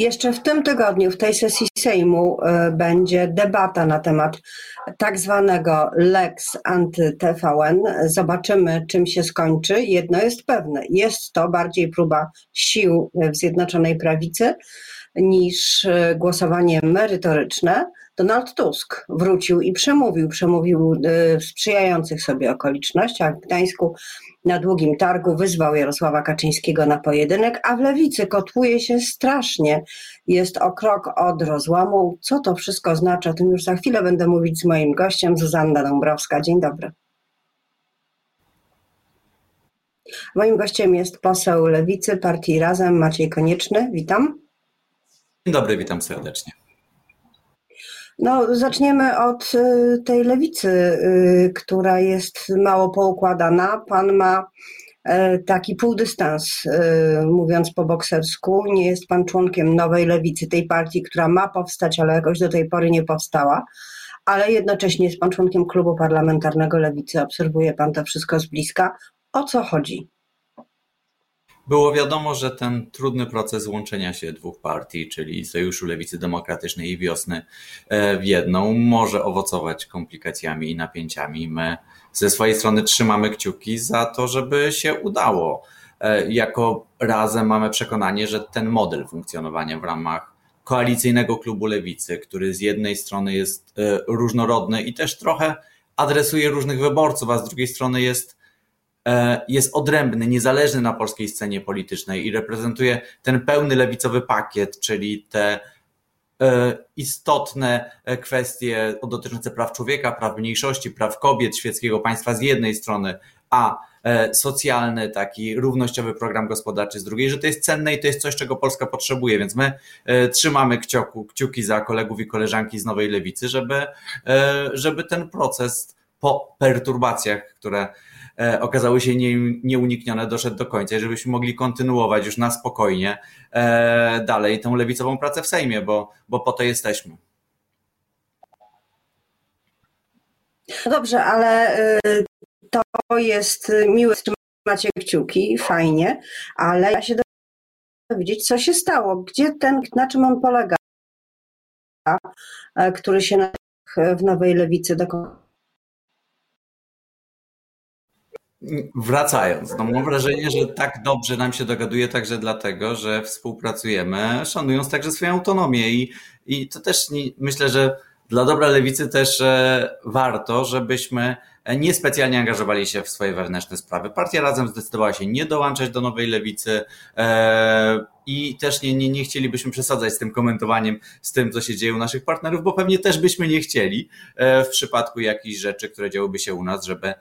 Jeszcze w tym tygodniu, w tej sesji Sejmu, y, będzie debata na temat tak zwanego Lex anty-TVN. Zobaczymy, czym się skończy. Jedno jest pewne: jest to bardziej próba sił w Zjednoczonej Prawicy niż y, głosowanie merytoryczne. Donald Tusk wrócił i przemówił, przemówił w sprzyjających sobie okolicznościach w Gdańsku na długim targu wyzwał Jarosława Kaczyńskiego na pojedynek, a w lewicy kotłuje się strasznie. Jest o krok od rozłamu. Co to wszystko znaczy? O tym już za chwilę będę mówić z moim gościem, Zuzanna Dąbrowska. Dzień dobry. Moim gościem jest poseł Lewicy Partii Razem Maciej Konieczny. Witam. Dzień dobry, witam serdecznie. No, zaczniemy od y, tej lewicy, y, która jest mało poukładana. Pan ma e, taki półdystans, y, mówiąc po boksersku. Nie jest pan członkiem nowej lewicy, tej partii, która ma powstać, ale jakoś do tej pory nie powstała. Ale jednocześnie jest pan członkiem klubu parlamentarnego lewicy. Obserwuje pan to wszystko z bliska. O co chodzi? Było wiadomo, że ten trudny proces łączenia się dwóch partii, czyli Sojuszu Lewicy Demokratycznej i Wiosny e, w jedną, może owocować komplikacjami i napięciami. My ze swojej strony trzymamy kciuki za to, żeby się udało. E, jako razem mamy przekonanie, że ten model funkcjonowania w ramach koalicyjnego klubu lewicy, który z jednej strony jest e, różnorodny i też trochę adresuje różnych wyborców, a z drugiej strony jest jest odrębny, niezależny na polskiej scenie politycznej i reprezentuje ten pełny lewicowy pakiet, czyli te e, istotne e, kwestie dotyczące praw człowieka, praw mniejszości, praw kobiet, świeckiego państwa z jednej strony, a socjalny, taki równościowy program gospodarczy z drugiej, że to jest cenne i to jest coś, czego Polska potrzebuje, więc my trzymamy kciuku, kciuki za kolegów i koleżanki z Nowej Lewicy, żeby, żeby ten proces po perturbacjach, które E, okazały się nie, nieuniknione, doszedł do końca i żebyśmy mogli kontynuować już na spokojnie e, dalej tę lewicową pracę w Sejmie, bo, bo po to jesteśmy. Dobrze, ale y, to jest miłe, macie kciuki, fajnie, ale ja się dowiedzieć, co się stało, gdzie ten, na czym on polega, e, który się w Nowej Lewicy dokonał. Wracając, no mam wrażenie, że tak dobrze nam się dogaduje także dlatego, że współpracujemy, szanując także swoją autonomię i, i to też nie, myślę, że dla dobra lewicy też e, warto, żebyśmy niespecjalnie angażowali się w swoje wewnętrzne sprawy. Partia razem zdecydowała się nie dołączać do nowej lewicy e, i też nie, nie, nie chcielibyśmy przesadzać z tym komentowaniem, z tym, co się dzieje u naszych partnerów, bo pewnie też byśmy nie chcieli e, w przypadku jakichś rzeczy, które działyby się u nas, żeby,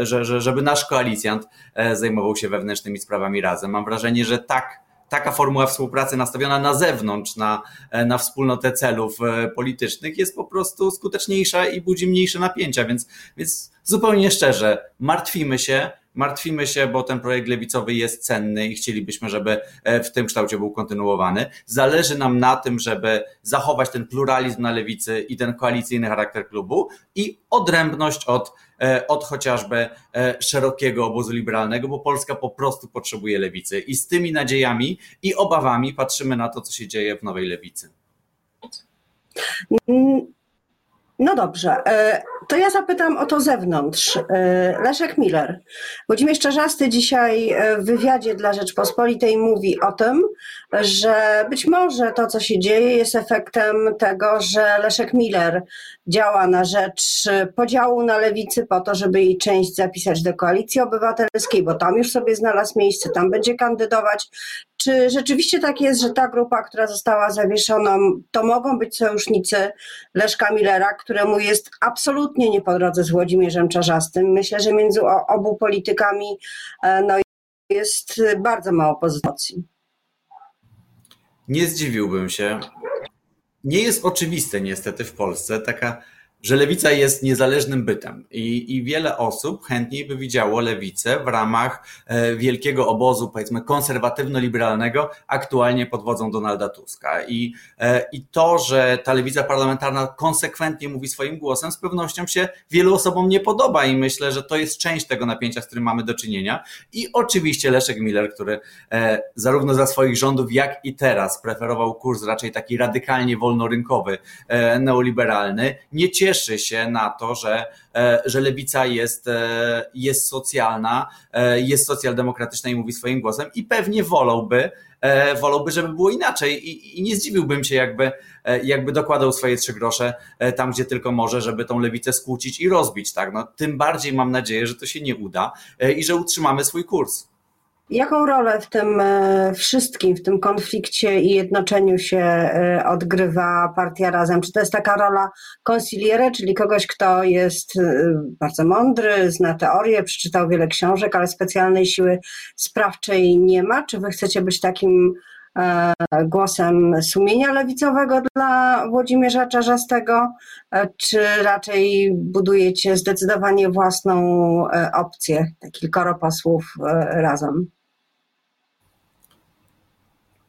że, żeby nasz koalicjant zajmował się wewnętrznymi sprawami razem. Mam wrażenie, że tak taka formuła współpracy nastawiona na zewnątrz, na, na wspólnotę celów e, politycznych jest po prostu skuteczniejsza i budzi mniejsze napięcia, więc, więc zupełnie szczerze, martwimy się, martwimy się, bo ten projekt lewicowy jest cenny i chcielibyśmy, żeby e, w tym kształcie był kontynuowany. Zależy nam na tym, żeby zachować ten pluralizm na lewicy i ten koalicyjny charakter klubu i odrębność od E, od chociażby e, szerokiego obozu liberalnego, bo Polska po prostu potrzebuje lewicy. I z tymi nadziejami i obawami patrzymy na to, co się dzieje w nowej lewicy. Mm, no dobrze, to ja zapytam o to zewnątrz. Leszek Miller. Włodzimierz Czarzasty dzisiaj w wywiadzie dla Rzeczpospolitej mówi o tym, że być może to, co się dzieje, jest efektem tego, że Leszek Miller działa na rzecz podziału na lewicy po to, żeby jej część zapisać do koalicji obywatelskiej, bo tam już sobie znalazł miejsce, tam będzie kandydować. Czy rzeczywiście tak jest, że ta grupa, która została zawieszona, to mogą być sojusznicy Leszka Millera, któremu jest absolutnie nie po drodze z Włodzimierzem Czarzastym? Myślę, że między obu politykami e, no, jest bardzo mało pozycji. Nie zdziwiłbym się. Nie jest oczywiste niestety w Polsce taka że lewica jest niezależnym bytem i, i wiele osób chętniej by widziało lewicę w ramach e, wielkiego obozu, powiedzmy, konserwatywno-liberalnego, aktualnie pod wodzą Donalda Tuska. I, e, I to, że ta lewica parlamentarna konsekwentnie mówi swoim głosem, z pewnością się wielu osobom nie podoba i myślę, że to jest część tego napięcia, z którym mamy do czynienia. I oczywiście Leszek Miller, który e, zarówno za swoich rządów, jak i teraz preferował kurs raczej taki radykalnie wolnorynkowy, neoliberalny, nie cieszy się na to, że, e, że lewica jest, e, jest socjalna, e, jest socjaldemokratyczna i mówi swoim głosem i pewnie wolałby, wolałby, żeby było inaczej i, i nie zdziwiłbym się, jakby, jakby dokładał swoje trzy grosze tam, gdzie tylko może, żeby tą lewicę skłócić i rozbić. Tak? No, tym bardziej mam nadzieję, że to się nie uda i że utrzymamy swój kurs. Jaką rolę w tym e, wszystkim, w tym konflikcie i jednoczeniu się e, odgrywa partia Razem? Czy to jest taka rola konsiliere, czyli kogoś, kto jest e, bardzo mądry, zna teorię, przeczytał wiele książek, ale specjalnej siły sprawczej nie ma? Czy wy chcecie być takim głosem sumienia lewicowego dla Włodzimierza Czarzastego, czy raczej budujecie zdecydowanie własną opcję, kilkoro posłów razem?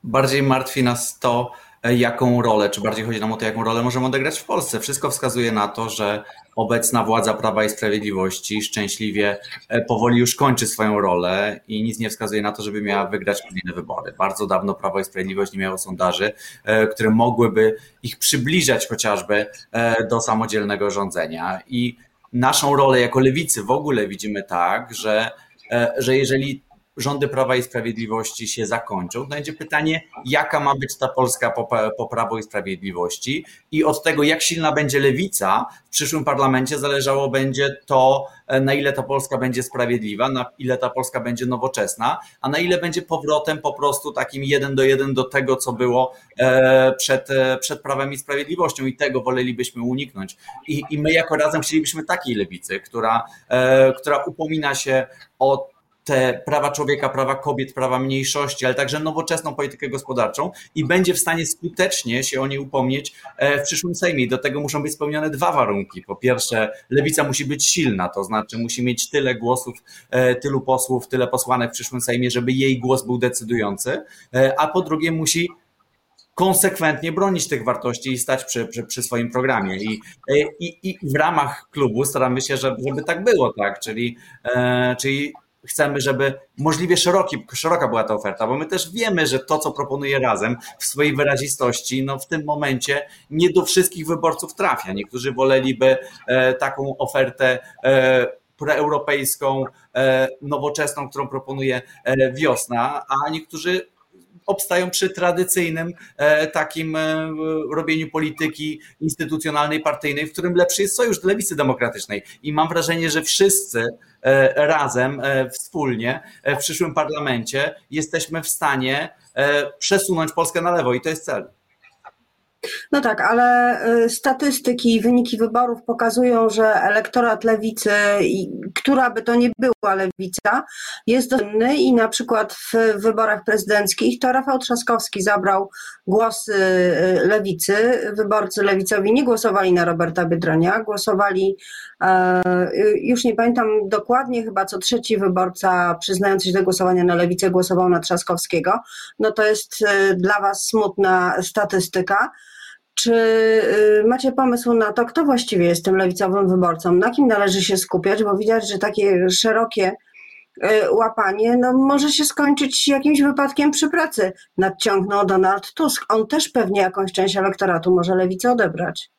Bardziej martwi nas to, e, jaką rolę, czy bardziej chodzi nam o to, jaką rolę możemy odegrać w Polsce. Wszystko wskazuje na to, że obecna władza Prawa i Sprawiedliwości szczęśliwie e, powoli już kończy swoją rolę i nic nie wskazuje na to, żeby miała wygrać kolejne wybory. Bardzo dawno Prawo i Sprawiedliwość nie miało sondaży, e, które mogłyby ich przybliżać chociażby do samodzielnego rządzenia. I naszą rolę jako lewicy w ogóle widzimy tak, że, że jeżeli rządy Prawa i Sprawiedliwości się zakończą, to będzie pytanie, jaka ma być ta Polska po, po Prawo i Sprawiedliwości? I od tego, jak silna będzie lewica w przyszłym parlamencie zależało będzie to, na ile ta Polska będzie sprawiedliwa, na ile ta Polska będzie nowoczesna, a na ile będzie powrotem po prostu takim jeden do jeden do tego, co było e, przed, e, przed Prawem i Sprawiedliwością. I tego wolelibyśmy uniknąć. I, i my jako razem chcielibyśmy takiej lewicy, która, e, która upomina się o te prawa człowieka, prawa kobiet, prawa mniejszości, ale także nowoczesną politykę gospodarczą i będzie w stanie skutecznie się o nie upomnieć e, w przyszłym Sejmie. Do tego muszą być spełnione dwa warunki. Po pierwsze, lewica musi być silna, to znaczy musi mieć tyle głosów, e, tylu posłów, tyle posłanek w przyszłym Sejmie, żeby jej głos był decydujący, e, a po drugie musi konsekwentnie bronić tych wartości i stać przy, przy, przy swoim programie. I, i, I w ramach klubu staramy się, żeby, żeby tak było, tak? Czyli, e, czyli chcemy, żeby możliwie szeroki, szeroka była ta oferta, bo my też wiemy, że to, co proponuje razem w swojej wyrazistości, no w tym momencie nie do wszystkich wyborców trafia. Niektórzy woleliby e, taką ofertę e, preeuropejską, e, nowoczesną, którą proponuje wiosna, a niektórzy obstają przy tradycyjnym e, takim e, robieniu polityki instytucjonalnej, partyjnej, w którym lepszy jest sojusz lewicy demokratycznej. I mam wrażenie, że wszyscy e, razem, wspólnie w przyszłym parlamencie jesteśmy w stanie przesunąć Polskę na lewo i to jest cel. No tak, ale y, statystyki i wyniki wyborów pokazują, że elektorat lewicy, która by to nie była lewica, jest dostępny i na przykład w wyborach prezydenckich to Rafał Trzaskowski zabrał głosy y, lewicy. Wyborcy lewicowi nie głosowali na Roberta Biedronia, głosowali, e, y, już nie pamiętam dokładnie, chyba co trzeci wyborca przyznający się do głosowania na lewicę głosował na Trzaskowskiego. No to jest dla Was smutna statystyka. Czy y, macie pomysł na to, kto właściwie jest tym lewicowym wyborcą? Na kim należy się skupiać? Bo widać, że takie szerokie y, łapanie no, może się skończyć jakimś wypadkiem przy pracy. Nadciągnął Donald Tusk. On też pewnie jakąś część elektoratu może lewicę odebrać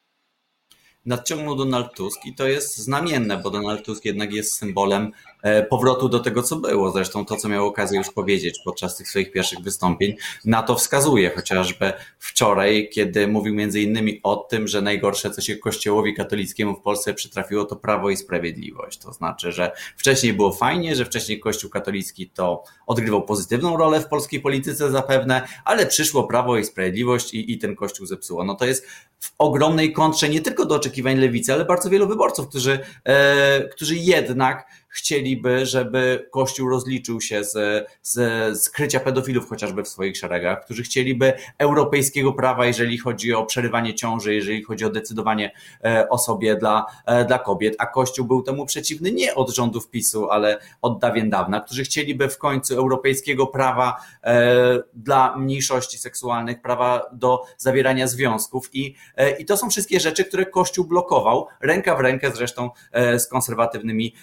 nadciągnął Donald Tusk i to jest znamienne, bo Donald Tusk jednak jest symbolem e, powrotu do tego, co było. Zresztą to, co miał okazję już powiedzieć podczas tych swoich pierwszych wystąpień, na to wskazuje. Chociażby wczoraj, kiedy mówił między innymi o tym, że najgorsze, co się Kościołowi katolickiemu w Polsce przytrafiło, to prawo i sprawiedliwość. To znaczy, że wcześniej było fajnie, że wcześniej Kościół katolicki to odgrywał pozytywną rolę w polskiej polityce zapewne, ale przyszło prawo i sprawiedliwość i, i ten Kościół zepsuło. No to jest w ogromnej kontrze nie tylko do oczekiwań lewicy, ale bardzo wielu wyborców, którzy, e, którzy jednak chcieliby, żeby Kościół rozliczył się z, z skrycia pedofilów chociażby w swoich szeregach, którzy chcieliby europejskiego prawa, jeżeli chodzi o przerywanie ciąży, jeżeli chodzi o decydowanie e, o sobie dla, e, dla kobiet, a Kościół był temu przeciwny nie od rządów PiSu, ale od dawien dawna, którzy chcieliby w końcu europejskiego prawa e, dla mniejszości seksualnych, prawa do zawierania związków. I, i to są wszystkie rzeczy, które Kościół blokował, ręka w rękę zresztą z konserwatywnymi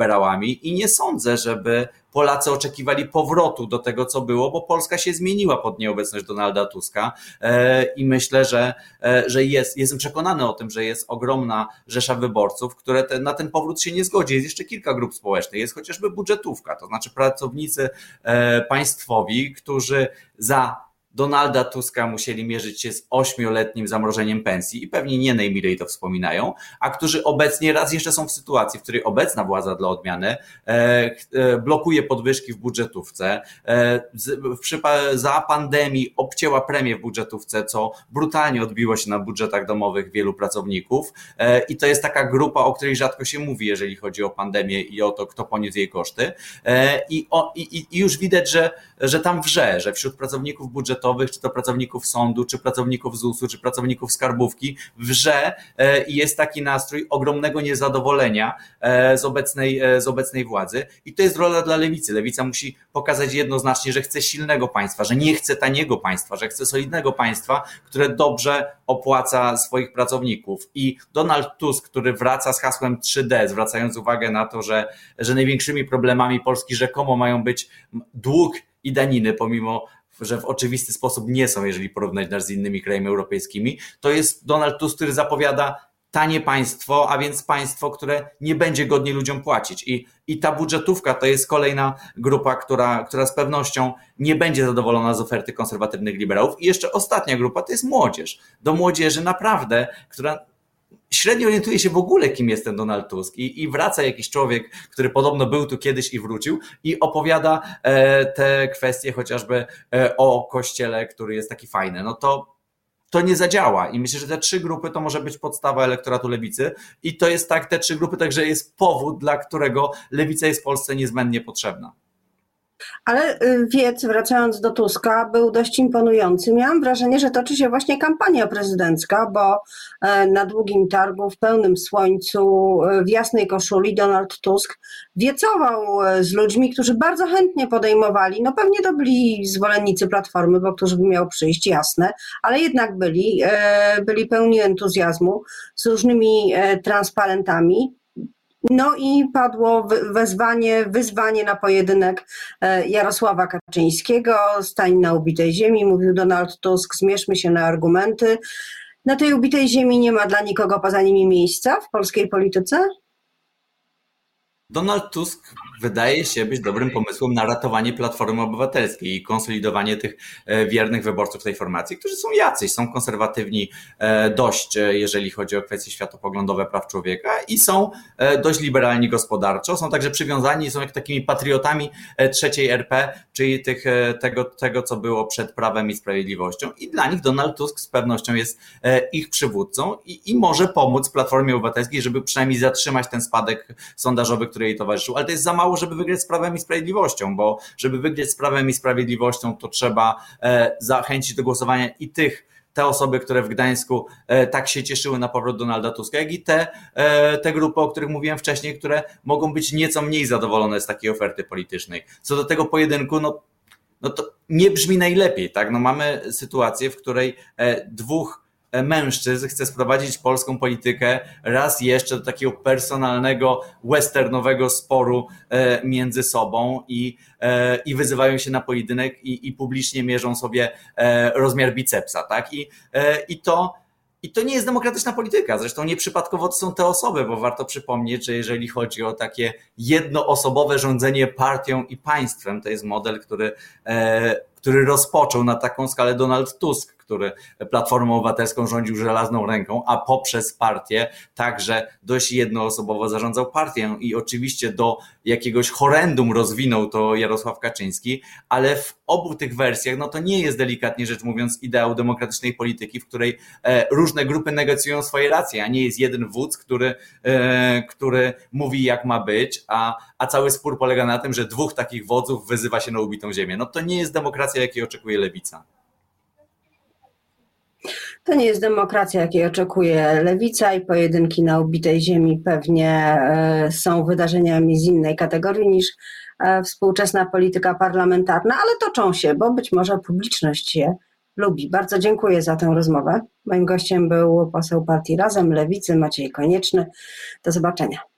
liberałami i nie sądzę, żeby Polacy oczekiwali powrotu do tego, co było, bo Polska się zmieniła pod nieobecność Donalda Tuska e, i myślę, że, e, że jest, jestem przekonany o tym, że jest ogromna rzesza wyborców, które te, na ten powrót się nie zgodzi. Jest jeszcze kilka grup społecznych, jest chociażby budżetówka, to znaczy pracownicy e, państwowi, którzy za Donalda Tuska musieli mierzyć się z ośmioletnim zamrożeniem pensji i pewnie nie najmilej to wspominają, a którzy obecnie raz jeszcze są w sytuacji, w której obecna władza dla odmiany e, e, blokuje podwyżki w budżetówce, e, za pandemii obcięła premię w budżetówce, co brutalnie odbiło się na budżetach domowych wielu pracowników i to jest taka grupa, o której rzadko się mówi, jeżeli chodzi o pandemię i o to, kto poniósł jej koszty i, o, i, i już widać, że, że tam wrze, że wśród pracowników budżetowych budżetowych, czy to pracowników sądu, czy pracowników ZUS-u, czy pracowników skarbówki, wrze e, i jest taki nastrój ogromnego niezadowolenia e, z obecnej, e, z obecnej władzy. I to jest rola dla lewicy. Lewica musi pokazać jednoznacznie, że chce silnego państwa, że nie chce taniego państwa, że chce solidnego państwa, które dobrze opłaca swoich pracowników. I Donald Tusk, który wraca z hasłem 3D, zwracając uwagę na to, że, że największymi problemami Polski rzekomo mają być dług i daniny, pomimo że w oczywisty sposób nie są, jeżeli porównać nas z innymi krajami europejskimi, to jest Donald Tusk, który zapowiada tanie państwo, a więc państwo, które nie będzie godnie ludziom płacić. I, i ta budżetówka to jest kolejna grupa, która, która z pewnością nie będzie zadowolona z oferty konserwatywnych liberałów. I jeszcze ostatnia grupa to jest młodzież. Do młodzieży naprawdę, która średnio orientuje się w ogóle, kim jest ten Donald Tusk i, i wraca jakiś człowiek, który podobno był tu kiedyś i wrócił i opowiada e, te kwestie chociażby e, o kościele, który jest taki fajny, no to to nie zadziała. I myślę, że te trzy grupy to może być podstawa elektoratu lewicy. I to jest tak, te trzy grupy także jest powód, dla którego lewica jest w Polsce niezbędnie potrzebna. Ale y, wiec, wracając do Tuska, był dość imponujący. Miałam wrażenie, że toczy się właśnie kampania prezydencka, bo e, na długim targu, w pełnym słońcu, e, w jasnej koszuli Donald Tusk wiecował e, z ludźmi, którzy bardzo chętnie podejmowali, no pewnie to byli zwolennicy Platformy, bo którzy by miał przyjść, jasne, ale jednak byli, byli pełni entuzjazmu z różnymi transparentami. No i padło wezwanie, wyzwanie na pojedynek e, Jarosława Kaczyńskiego, stań na ubitej ziemi, mówił Donald Tusk, zmierzmy się na argumenty. Na tej ubitej ziemi nie ma dla nikogo poza nimi miejsca w polskiej polityce? Donald Tusk wydaje się być dobrym pomysłem na ratowanie Platformy Obywatelskiej i konsolidowanie tych e, wiernych wyborców tej formacji, którzy są jacyś, są konserwatywni e, dość, e, jeżeli chodzi o kwestie światopoglądowe praw człowieka i są dość liberalni gospodarczo, są także przywiązani, są jak takimi patriotami trzeciej RP, czyli tych, tego, tego, co było przed Prawem i Sprawiedliwością. I dla nich Donald Tusk z pewnością jest ich przywódcą i, i może pomóc Platformie Obywatelskiej, żeby przynajmniej zatrzymać ten spadek sondażowy, który jej towarzyszył, ale to jest za mało mało, żeby wygrać z Prawem i Sprawiedliwością, bo żeby wygrać z Prawem i Sprawiedliwością, to trzeba e, zachęcić do głosowania i tych, te osoby, które w Gdańsku e, tak się cieszyły na powrót Donalda Tuska, jak i te, e, te grupy, o których mówiłem wcześniej, które mogą być nieco mniej zadowolone z takiej oferty politycznej. Co do tego pojedynku, no, no to nie brzmi najlepiej, tak? No mamy sytuację, w której dwóch mężczyzn chce sprowadzić polską politykę raz jeszcze do takiego personalnego, westernowego sporu e, między sobą i, e, i wyzywają się na pojedynek i, i publicznie mierzą sobie e, rozmiar bicepsa, tak? I, i to i to nie jest demokratyczna polityka. Zresztą nieprzypadkowo to są te osoby, bo warto przypomnieć, że jeżeli chodzi o takie jednoosobowe rządzenie partią i państwem, to jest model, który, który rozpoczął na taką skalę Donald Tusk, który Platformą Obywatelską rządził żelazną ręką, a poprzez partię także dość jednoosobowo zarządzał partią i oczywiście do jakiegoś horrendum rozwinął to Jarosław Kaczyński, ale w obu tych wersjach, no to nie jest delikatnie rzecz mówiąc ideał demokratycznej polityki, w której e, różne grupy negocjują swoje racje, a nie jest jeden wódz, który, e, który mówi jak ma być, a, a cały spór polega na tym, że dwóch takich wodzów wyzywa się na ubitą ziemię. No to nie jest demokracja, jakiej oczekuje lewica. To nie jest demokracja, jakiej oczekuje lewica i pojedynki na ubitej ziemi pewnie e, są wydarzeniami z innej kategorii niż e, współczesna polityka parlamentarna, ale toczą się, bo być może publiczność je lubi. Bardzo dziękuję za tę rozmowę. Moim gościem był poseł partii Razem Lewicy Maciej Konieczny. Do zobaczenia.